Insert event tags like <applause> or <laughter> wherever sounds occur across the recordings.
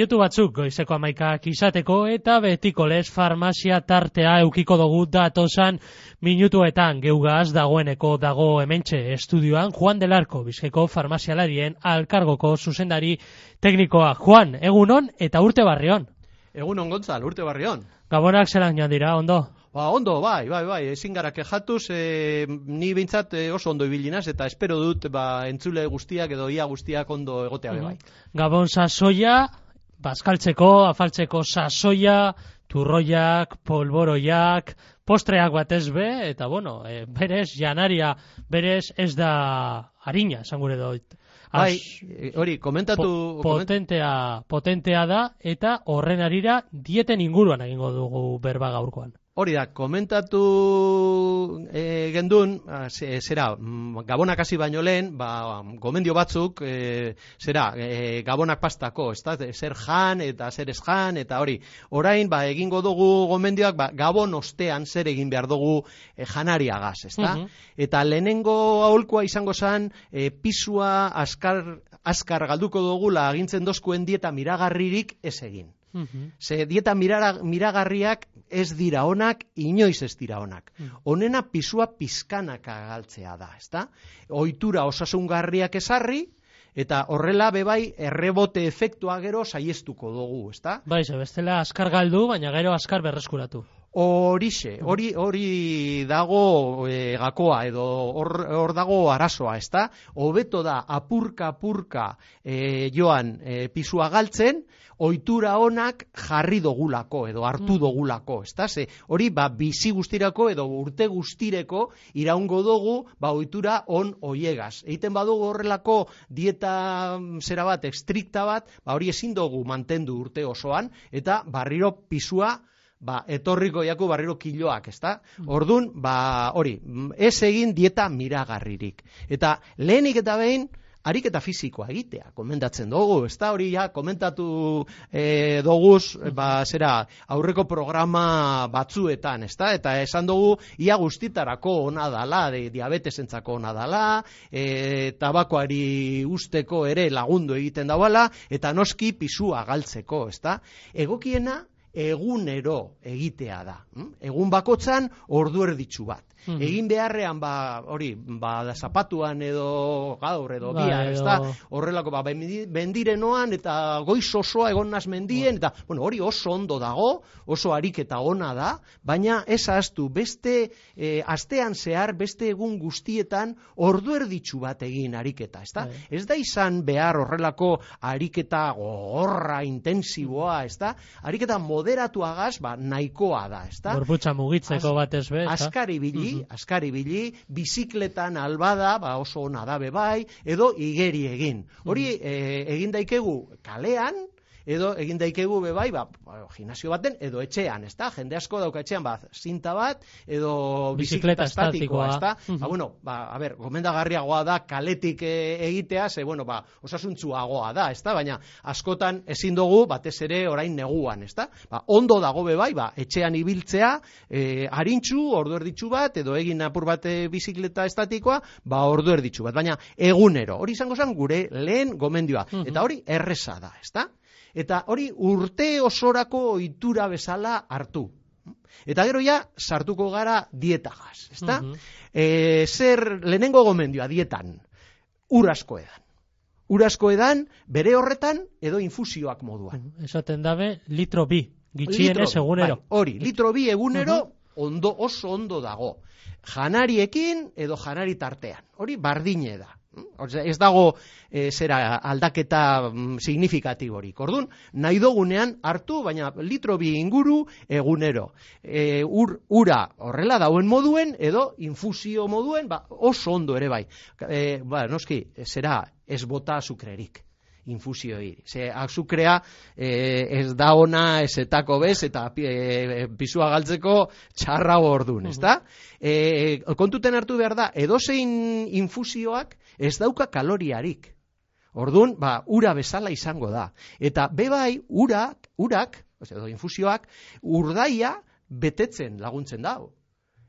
minutu batzuk goizeko amaikak izateko eta betiko les farmazia tartea eukiko dugu datosan minutuetan geugaz dagoeneko dago hementxe estudioan Juan Delarko bizkeko farmazialarien alkargoko zuzendari teknikoa. Juan, egunon eta urte barrion. Egunon gontzal, urte barrion. Gabonak zelan joan dira, ondo? Ba, ondo, bai, bai, bai, ezin gara kejatuz, e, ni bintzat e, oso ondo ibilinaz, eta espero dut, ba, entzule guztiak edo ia guztiak ondo egotea bai. Gabon sasoia, bazkaltzeko, afaltzeko sasoia, turroiak, polboroiak, postreak batez be, eta bueno, e, berez, janaria, berez ez da harina, zangure doit. Bai, hori, komentatu... Po, potentea, potentea da, eta horren arira dieten inguruan egingo dugu berba gaurkoan. Hori da, komentatu e, gendun, zera, mm, gabonak hasi baino lehen, ba, gomendio batzuk, e, zera, e, gabonak pastako, ez da, zer jan eta zer ez jan, eta hori, orain, ba, egingo dugu gomendioak, ba, gabon ostean zer egin behar dugu e, janariagaz, ez da? Eta lehenengo aholkoa izango zen, e, pisua askar, askar galduko dugula agintzen dozkuen dieta miragarririk ez egin. Ze dieta miragarriak ez dira onak, inoiz ez dira onak. Honena pisua pizkanaka galtzea da, ezta? Ohitura osasungarriak esarri, eta horrela bebai errebote efektua gero saiestuko dugu, ezta? Bai, bestela askar galdu, baina gero askar berreskuratu. Horixe, hori hori dago e, gakoa edo hor dago arazoa, ezta? Hobeto da apurka apurka e, joan e, pisua galtzen, ohitura onak jarri dogulako edo hartu mm. dogulako, ezta? Ze hori ba bizi guztirako edo urte guztireko iraungo dugu ba ohitura on hoiegaz. Egiten badugu horrelako dieta mm, zera bat estrikta bat, ba hori ezin dugu mantendu urte osoan eta barriro pisua ba, etorriko jaku barriro kiloak, ezta? Mm. Ordun, ba, hori, ez egin dieta miragarririk. Eta lehenik eta behin, ariketa fisikoa egitea, komendatzen dugu, ez da hori ja, komentatu e, doguz, ba, zera, aurreko programa batzuetan, ez da, eta esan dugu, ia guztitarako ona dala, de, diabetesentzako ona dala, e, tabakoari usteko ere lagundu egiten dauala, eta noski pisua galtzeko, ez da, egokiena, egunero egitea da. Hm? Egun bakotzan ordu erditzu bat. -hmm. Egin beharrean ba hori ba da zapatuan edo gaur edo ba, bihar, ezta? Horrelako ba bendirenoan eta goiz osoa egon naz mendien eta bueno, hori oso ondo dago, oso ariketa ona da, baina ez ahaztu beste e, astean zehar beste egun guztietan ordu erditzu bat egin ariketa, ezta? Bai. Ez da izan behar horrelako ariketa gogorra intensiboa, ezta? Ariketa moderatuagaz, ba nahikoa da, ezta? Gorputza mugitzeko batez be, Askari bili, askari bili, bizikletan albada, ba oso ona da bai, edo igeri egin. Hori e, egin daikegu kalean, edo egin daikegu be bai, ba, ba, gimnasio baten edo etxean, ezta? Jende asko dauka etxean ba zinta bat edo bizikleta estatikoa, ezta? Ba bueno, ba a ber, gomendagarriagoa da kaletik e, egitea, ze bueno, ba osasuntsuagoa da, ezta? Baina askotan ezin dugu batez ere orain neguan, ezta? Ba, ondo dago be bai, ba etxean ibiltzea, e, arintxu, ordu erditzu bat edo egin apur bat e, bizikleta estatikoa, ba ordu erditzu bat, baina egunero. Hori izango zen gure lehen gomendioa. Eta hori erresa da, ezta? Eta hori urte osorako ohitura bezala hartu. Eta gero ja sartuko gara dietagaz, ezta? Mm zer lehenengo gomendioa dietan ur asko edan. Ur asko edan bere horretan edo infusioak moduan. Esaten dabe litro bi, gitxienez egunero. Bai, hori, litro bi egunero ondo oso ondo dago. Janariekin edo janari tartean. Hori bardine da. Osea, ez dago e, zera aldaketa mm, signifikatiborik. Ordun, nahi dugunean hartu, baina litro bi inguru egunero. E, ur, ura horrela dauen moduen edo infusio moduen, ba, oso ondo ere bai. E, ba, noski, zera ez bota azukrerik infusioi. Ze azukrea e, ez da ona esetako bez eta e, pisua galtzeko txarra ordun, ezta? E, kontuten hartu behar da, edozein infusioak ez dauka kaloriarik. Ordun, ba, ura bezala izango da. Eta bebai, urak, urak, edo infusioak, urdaia betetzen laguntzen dago.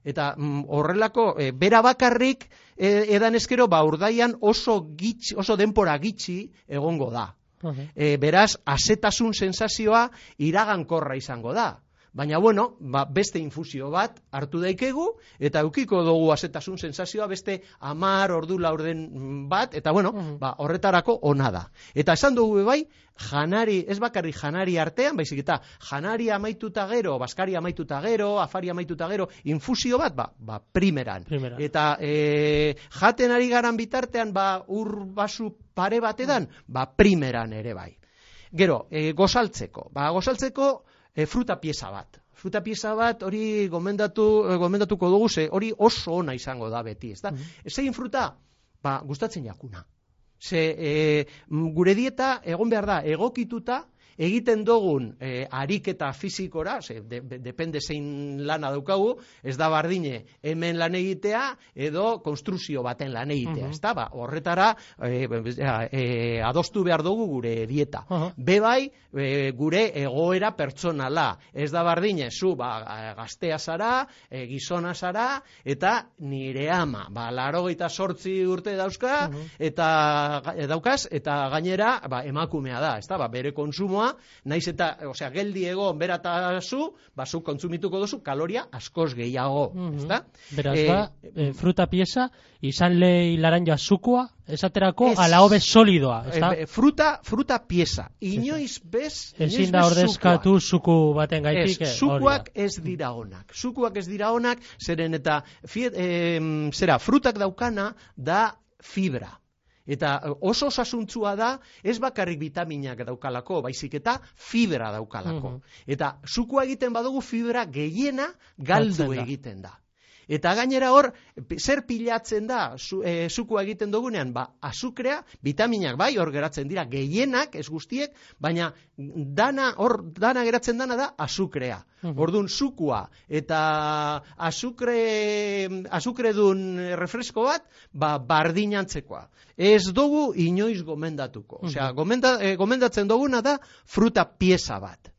Eta mm, horrelako, e, bera bakarrik e, edan eskero, ba, urdaian oso, gitx, oso denpora gitxi egongo da. Mhm. E, beraz, azetasun sensazioa iragankorra izango da. Baina, bueno, ba, beste infusio bat hartu daikegu, eta eukiko dugu azetasun sensazioa beste amar ordu laurden bat, eta bueno, ba, horretarako ona da. Eta esan dugu bai, janari, ez bakarrik janari artean, baizik eta janari amaituta gero, baskari amaituta gero, afari amaituta gero, infusio bat, ba, ba primeran. Primeran. Eta e, jaten ari garan bitartean, ba, ur basu pare batedan, ba, primeran ere bai. Gero, e, gozaltzeko. Ba, gozaltzeko e, fruta pieza bat. Fruta pieza bat hori gomendatu, e, gomendatuko dugu, ze hori oso ona izango da beti, ez da? Zein fruta? Ba, gustatzen jakuna. Ze e, gure dieta egon behar da egokituta egiten dugun e, ariketa fizikora, ze, de, de- depende zein lana daukagu, ez da bardine hemen lan egitea edo konstruzio baten lan egitea, Mhm. ez da? Ba, horretara e, e, adostu behar dugu gure dieta. Aha. Be bai, e, gure egoera pertsonala. Ez da bardine, zu, ba, gaztea zara, e, gizona zara, eta nire ama, ba, laro sortzi urte dauzka, Mhm. eta e, daukaz, eta gainera, ba, emakumea da, ez da, ba, bere konsumoa, naiz eta, osea, geldi egon berata zu, ba, zu kontsumituko duzu kaloria askoz gehiago, Mhm. ez da? Beraz, Eh, ba, e, fruta pieza, izan lehi laranja zukua, esaterako, Ez. ala hobe solidoa, ez da? E, fruta, fruta pieza. Inoiz bez, inoiz Ezin da ordezkatu zuku baten gaitik. Ez, eh, zukuak hori ez dira onak. Zukuak ez dira onak, zeren eta fiet, em, zera, frutak daukana da fibra. Eta eh, oso osasuntzua da, ez bakarrik vitaminak daukalako, baizik eta fibra daukalako. Mhm. Eta zukua egiten badugu fibra gehiena galdu egiten da. Eta gainera hor, zer pilatzen da zu, e, zukua egiten dugunean? Ba, azukrea, vitaminak bai, hor geratzen dira gehienak, ez guztiek, baina dana, hor dana geratzen dana da azukrea. Mhm. Orduan, zukua eta azukre, azukredun refresko bat, ba, bardinantzekoa. Ez dugu inoiz gomendatuko. Osea, gomenda, e, gomendatzen duguna da fruta pieza bat.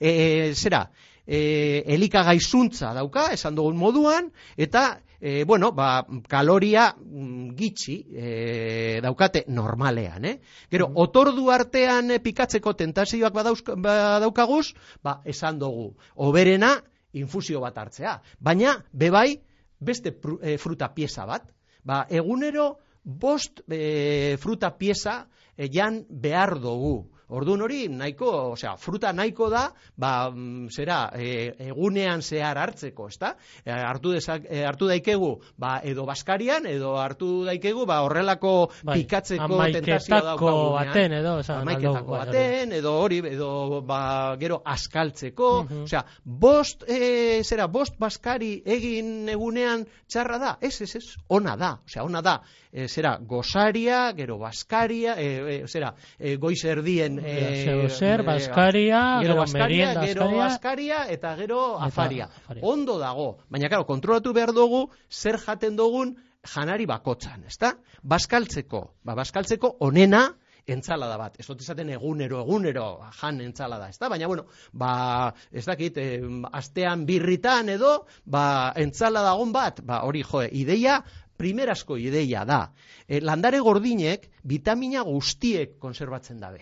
E, zera, e, elikagaizuntza dauka, esan dugun moduan, eta, e, bueno, ba, kaloria mm, gitxi e, daukate normalean, eh? Gero, otordu artean e, pikatzeko tentazioak badaukaguz, ba, esan dugu, oberena infusio bat hartzea. Baina, bebai, beste pru- e, fruta pieza bat, ba, egunero bost e, fruta pieza e, jan behar dugu. Orduan hori nahiko, osea, fruta nahiko da, ba, mm, zera, e, egunean zehar hartzeko, ezta? E, hartu, dezak, e, hartu daikegu, ba, edo baskarian, edo hartu daikegu, ba, horrelako Bai, pikatzeko tentazioa daukagunean. baten edo, esan Hamaiketako aldo, baten, edo hori, edo, ba, gero askaltzeko, Mhm. osea, bost, e, zera, bost baskari egin egunean txarra da, ez, ez, ez, ona da, osea, ona da, e, zera, gozaria, gero baskaria, e, e, zera, e, goiz erdien, e, zer, e, baskaria, gero baskaria, gero askaria. askaria, eta gero afaria. afaria. Ondo dago, baina, karo, kontrolatu behar dugu, zer jaten dugun janari bakotzan, ezta? Baskaltzeko, ba, baskaltzeko onena, entzalada bat. Ez dut esaten egunero, egunero jan entzalada, ezta? Baina, bueno, ba, ez dakit, eh, astean birritan edo, ba, entzalada on bat, ba, hori, jo, ideia, primerasko ideia da. E, landare gordinek vitamina guztiek konserbatzen da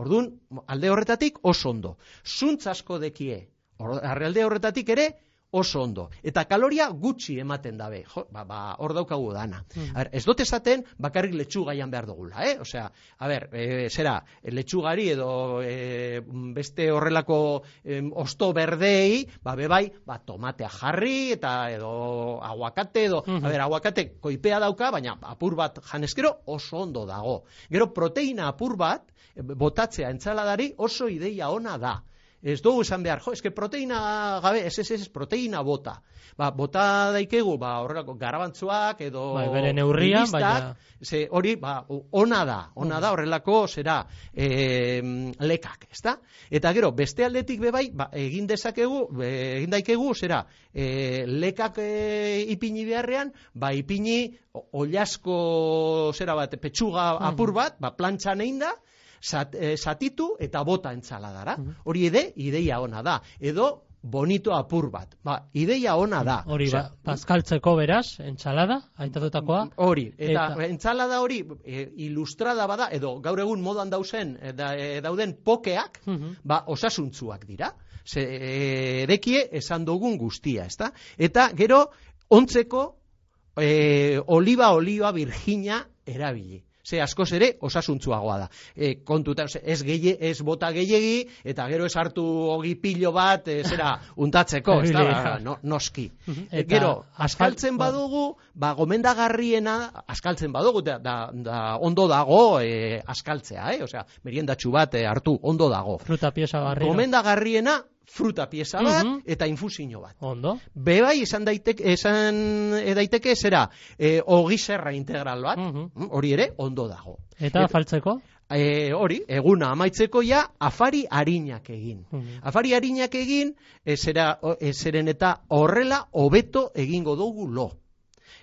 bez. Orduan, alde horretatik oso ondo. Zuntz asko dekie, Hor- alde horretatik ere oso ondo. Eta kaloria gutxi ematen dabe. Jo, ba, ba, hor daukagu dana. Mm. Ber, ez dut esaten bakarrik letxugaian behar dugula, eh? Osea, a ber, e, zera, letxugari edo e, beste horrelako em, osto berdei, ba, bebai, ba, tomatea jarri eta edo aguakate edo, Mhm. a ber, aguakate koipea dauka, baina apur bat janezkero oso ondo dago. Gero proteina apur bat, e, botatzea entzaladari oso ideia ona da. Ez dugu esan behar, jo, eske proteina gabe, ez, ez, ez, proteina bota. Ba, bota daikegu, ba, horrelako garabantzuak edo Bai, bere ribistak, baina- ze hori, ba, ona da, ona da horrelako, zera, e, lekak, ezta? Eta gero, beste aldetik bebai, ba, egin dezakegu, egin daikegu, zera, e, lekak e, ipini beharrean, ba, ipini o- oliasko, zera bat, petxuga apur bat, ba, plantxan egin da, zat, e, zatitu eta bota entzaladara. Hori ede, ideia ona da. Edo, bonito apur bat. Ba, ideia ona da. Hori, Osea, ba, bazkaltzeko beraz, entsalada, aintatutakoa. Hori, eta, Eta- entzalada hori e, ilustrada bada, edo gaur egun modan dausen, e, da, e, dauden pokeak, Mhm. ba, osasuntzuak dira. Ze, e, erekie esan dugun guztia, ezta? Eta gero, ontzeko e, oliba olioa virgina erabili. Ze askoz ere osasuntzuagoa da. E, kontuta, ez, gehi, ez bota gehiegi, eta gero ez hartu ogi pilo bat, e, zera, <laughs> untatzeko, ez da, no, noski. Mhm. E, Eta gero, askaltzen ba- badugu, ba, gomendagarriena, askaltzen badugu, da, da, da ondo dago e, askaltzea, eh? Osea, meriendatxu bat e, hartu, ondo dago. Fruta pieza barriro. Gomendagarriena, fruta pieza bat, Mhm. eta infusio bat. Ondo. Bebai esan daiteke, esan e, daiteke zera, e, ogi zerra integral bat, Mhm. Mm, hori ere, ondo dago. Eta afaltzeko? E, hori, eguna amaitzeko ja, afari harinak egin. Mhm. Afari harinak egin, e, zera, e, zeren eta horrela hobeto egingo dugu lo.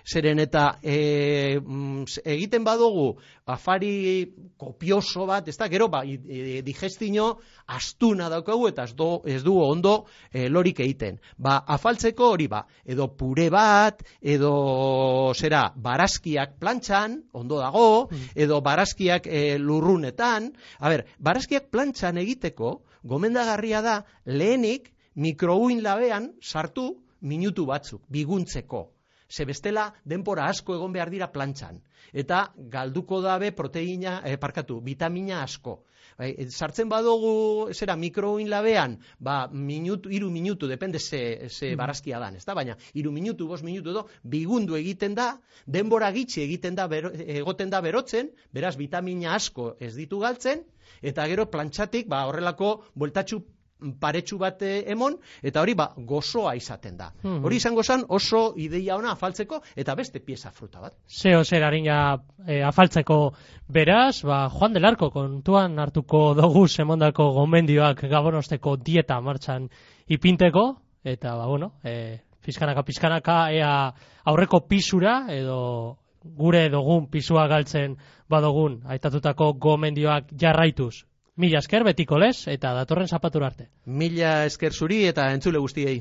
Zeren eta e, mm, egiten badugu afari kopioso bat, ez da, gero, ba, digestino astuna daukagu eta ez, do, ez du ondo e, lorik egiten. Ba, afaltzeko hori ba, edo pure bat, edo zera, barazkiak plantxan, ondo dago, edo barazkiak e, lurrunetan. A ber, barazkiak plantxan egiteko, gomendagarria da, lehenik mikrouin labean sartu minutu batzuk, biguntzeko. Ze bestela denpora asko egon behar dira plantxan. Eta galduko dabe proteina, eh, parkatu, vitamina asko. Bai, sartzen badugu, zera, mikroin labean, ba, minutu, iru minutu, depende ze, ze barazkia dan, ez da? Baina, iru minutu, bost minutu edo, bigundu egiten da, denbora gitxi egiten da, bero, egoten da berotzen, beraz, vitamina asko ez ditu galtzen, eta gero plantxatik, ba, horrelako, bueltatxu paretsu bat eh, emon, eta hori ba, gozoa izaten da. Mhm. Hori izango zen oso ideia ona afaltzeko, eta beste pieza fruta bat. Zeo zer harina e, afaltzeko beraz, ba, Juan del Arco kontuan hartuko dugu semondako gomendioak gabonosteko dieta martxan ipinteko, eta, ba, bueno, e, pizkanaka, pizkanaka, ea aurreko pisura, edo gure dugun pisua galtzen badogun, aitatutako gomendioak jarraituz. Mila esker betiko lez, eta datorren zapatura arte. Mila esker zuri eta entzule guztiei.